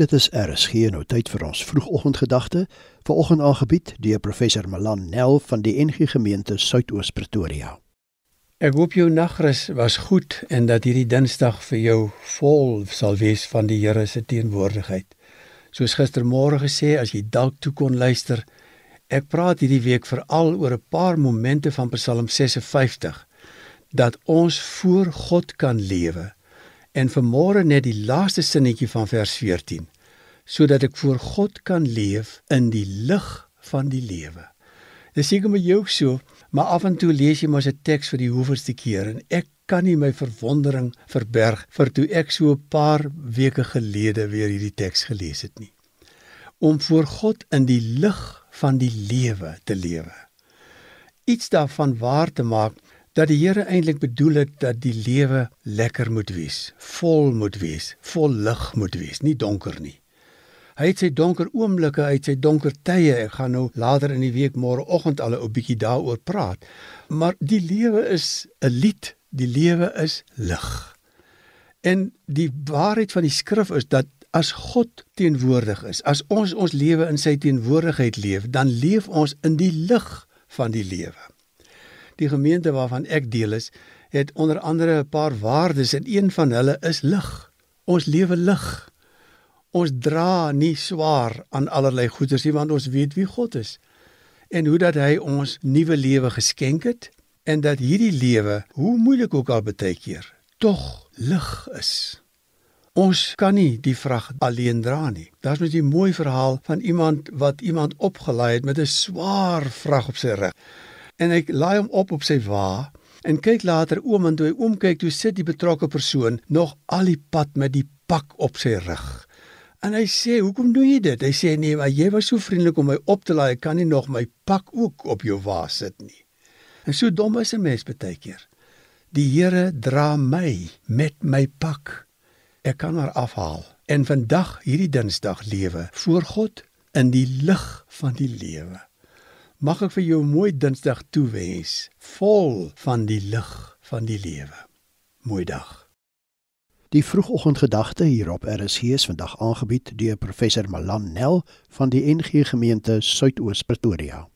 Dit is RSG nou tyd vir ons vroegoggendgedagte, vanoggend aangebied deur professor Malan Nel van die NG Gemeente Suidoos Pretoria. Ek hoop jou nagrus was goed en dat hierdie Dinsdag vir jou vol sal wees van die Here se teenwoordigheid. Soos gistermôre gesê, as jy dalk toe kon luister, ek praat hierdie week veral oor 'n paar momente van Psalm 56 dat ons voor God kan lewe En vanmôre net die laaste sinnetjie van vers 14, sodat ek voor God kan leef in die lig van die lewe. Dis seker met jou so, maar af en toe lees jy mos 'n teks vir die hoeveelste keer en ek kan nie my verwondering verberg vir toe ek so 'n paar weke gelede weer hierdie teks gelees het nie. Om voor God in die lig van die lewe te lewe. Iets daarvan waar te maak dat die Here eintlik bedoel het dat die lewe lekker moet wees, vol moet wees, vol lig moet wees, nie donker nie. Hy het sy donker oomblikke uit sy donker tye. Ek gaan nou later in die week môreoggend al 'n bietjie daaroor praat. Maar die lewe is 'n lied, die lewe is lig. En die waarheid van die skrif is dat as God teenwoordig is, as ons ons lewe in sy teenwoordigheid leef, dan leef ons in die lig van die lewe. Die gemeente waarvan ek deel is, het onder andere 'n paar waardes en een van hulle is lig. Ons lewe lig. Ons dra nie swaar aan allerlei goederes nie want ons weet wie God is en hoe dat hy ons nuwe lewe geskenk het en dat hierdie lewe, hoe moeilik ook al baie keer, tog lig is. Ons kan nie die vrag alleen dra nie. Daar's mos 'n mooi verhaal van iemand wat iemand opgelaai het met 'n swaar vrag op sy rug en ek laai hom op op sy wa en kyk later oom en toe hy oomkyk toe sit die betrokke persoon nog al die pad met die pak op sy rug. En hy sê, "Hoekom doen jy dit?" Hy sê, "Nee, maar jy was so vriendelik om my op te laai, ek kan nie nog my pak ook op jou wa sit nie." En so dom is 'n mens baie keer. Die Here dra my met my pak. Ek kan maar afhaal. En vandag, hierdie Dinsdag lewe voor God in die lig van die lewe. Mag ek vir jou 'n mooi Dinsdag toewens, vol van die lig van die lewe. Mooi dag. Die vroegoggendgedagte hier op RSG is vandag aangebied deur professor Malan Nel van die NG Gemeente Suidoos Pretoria.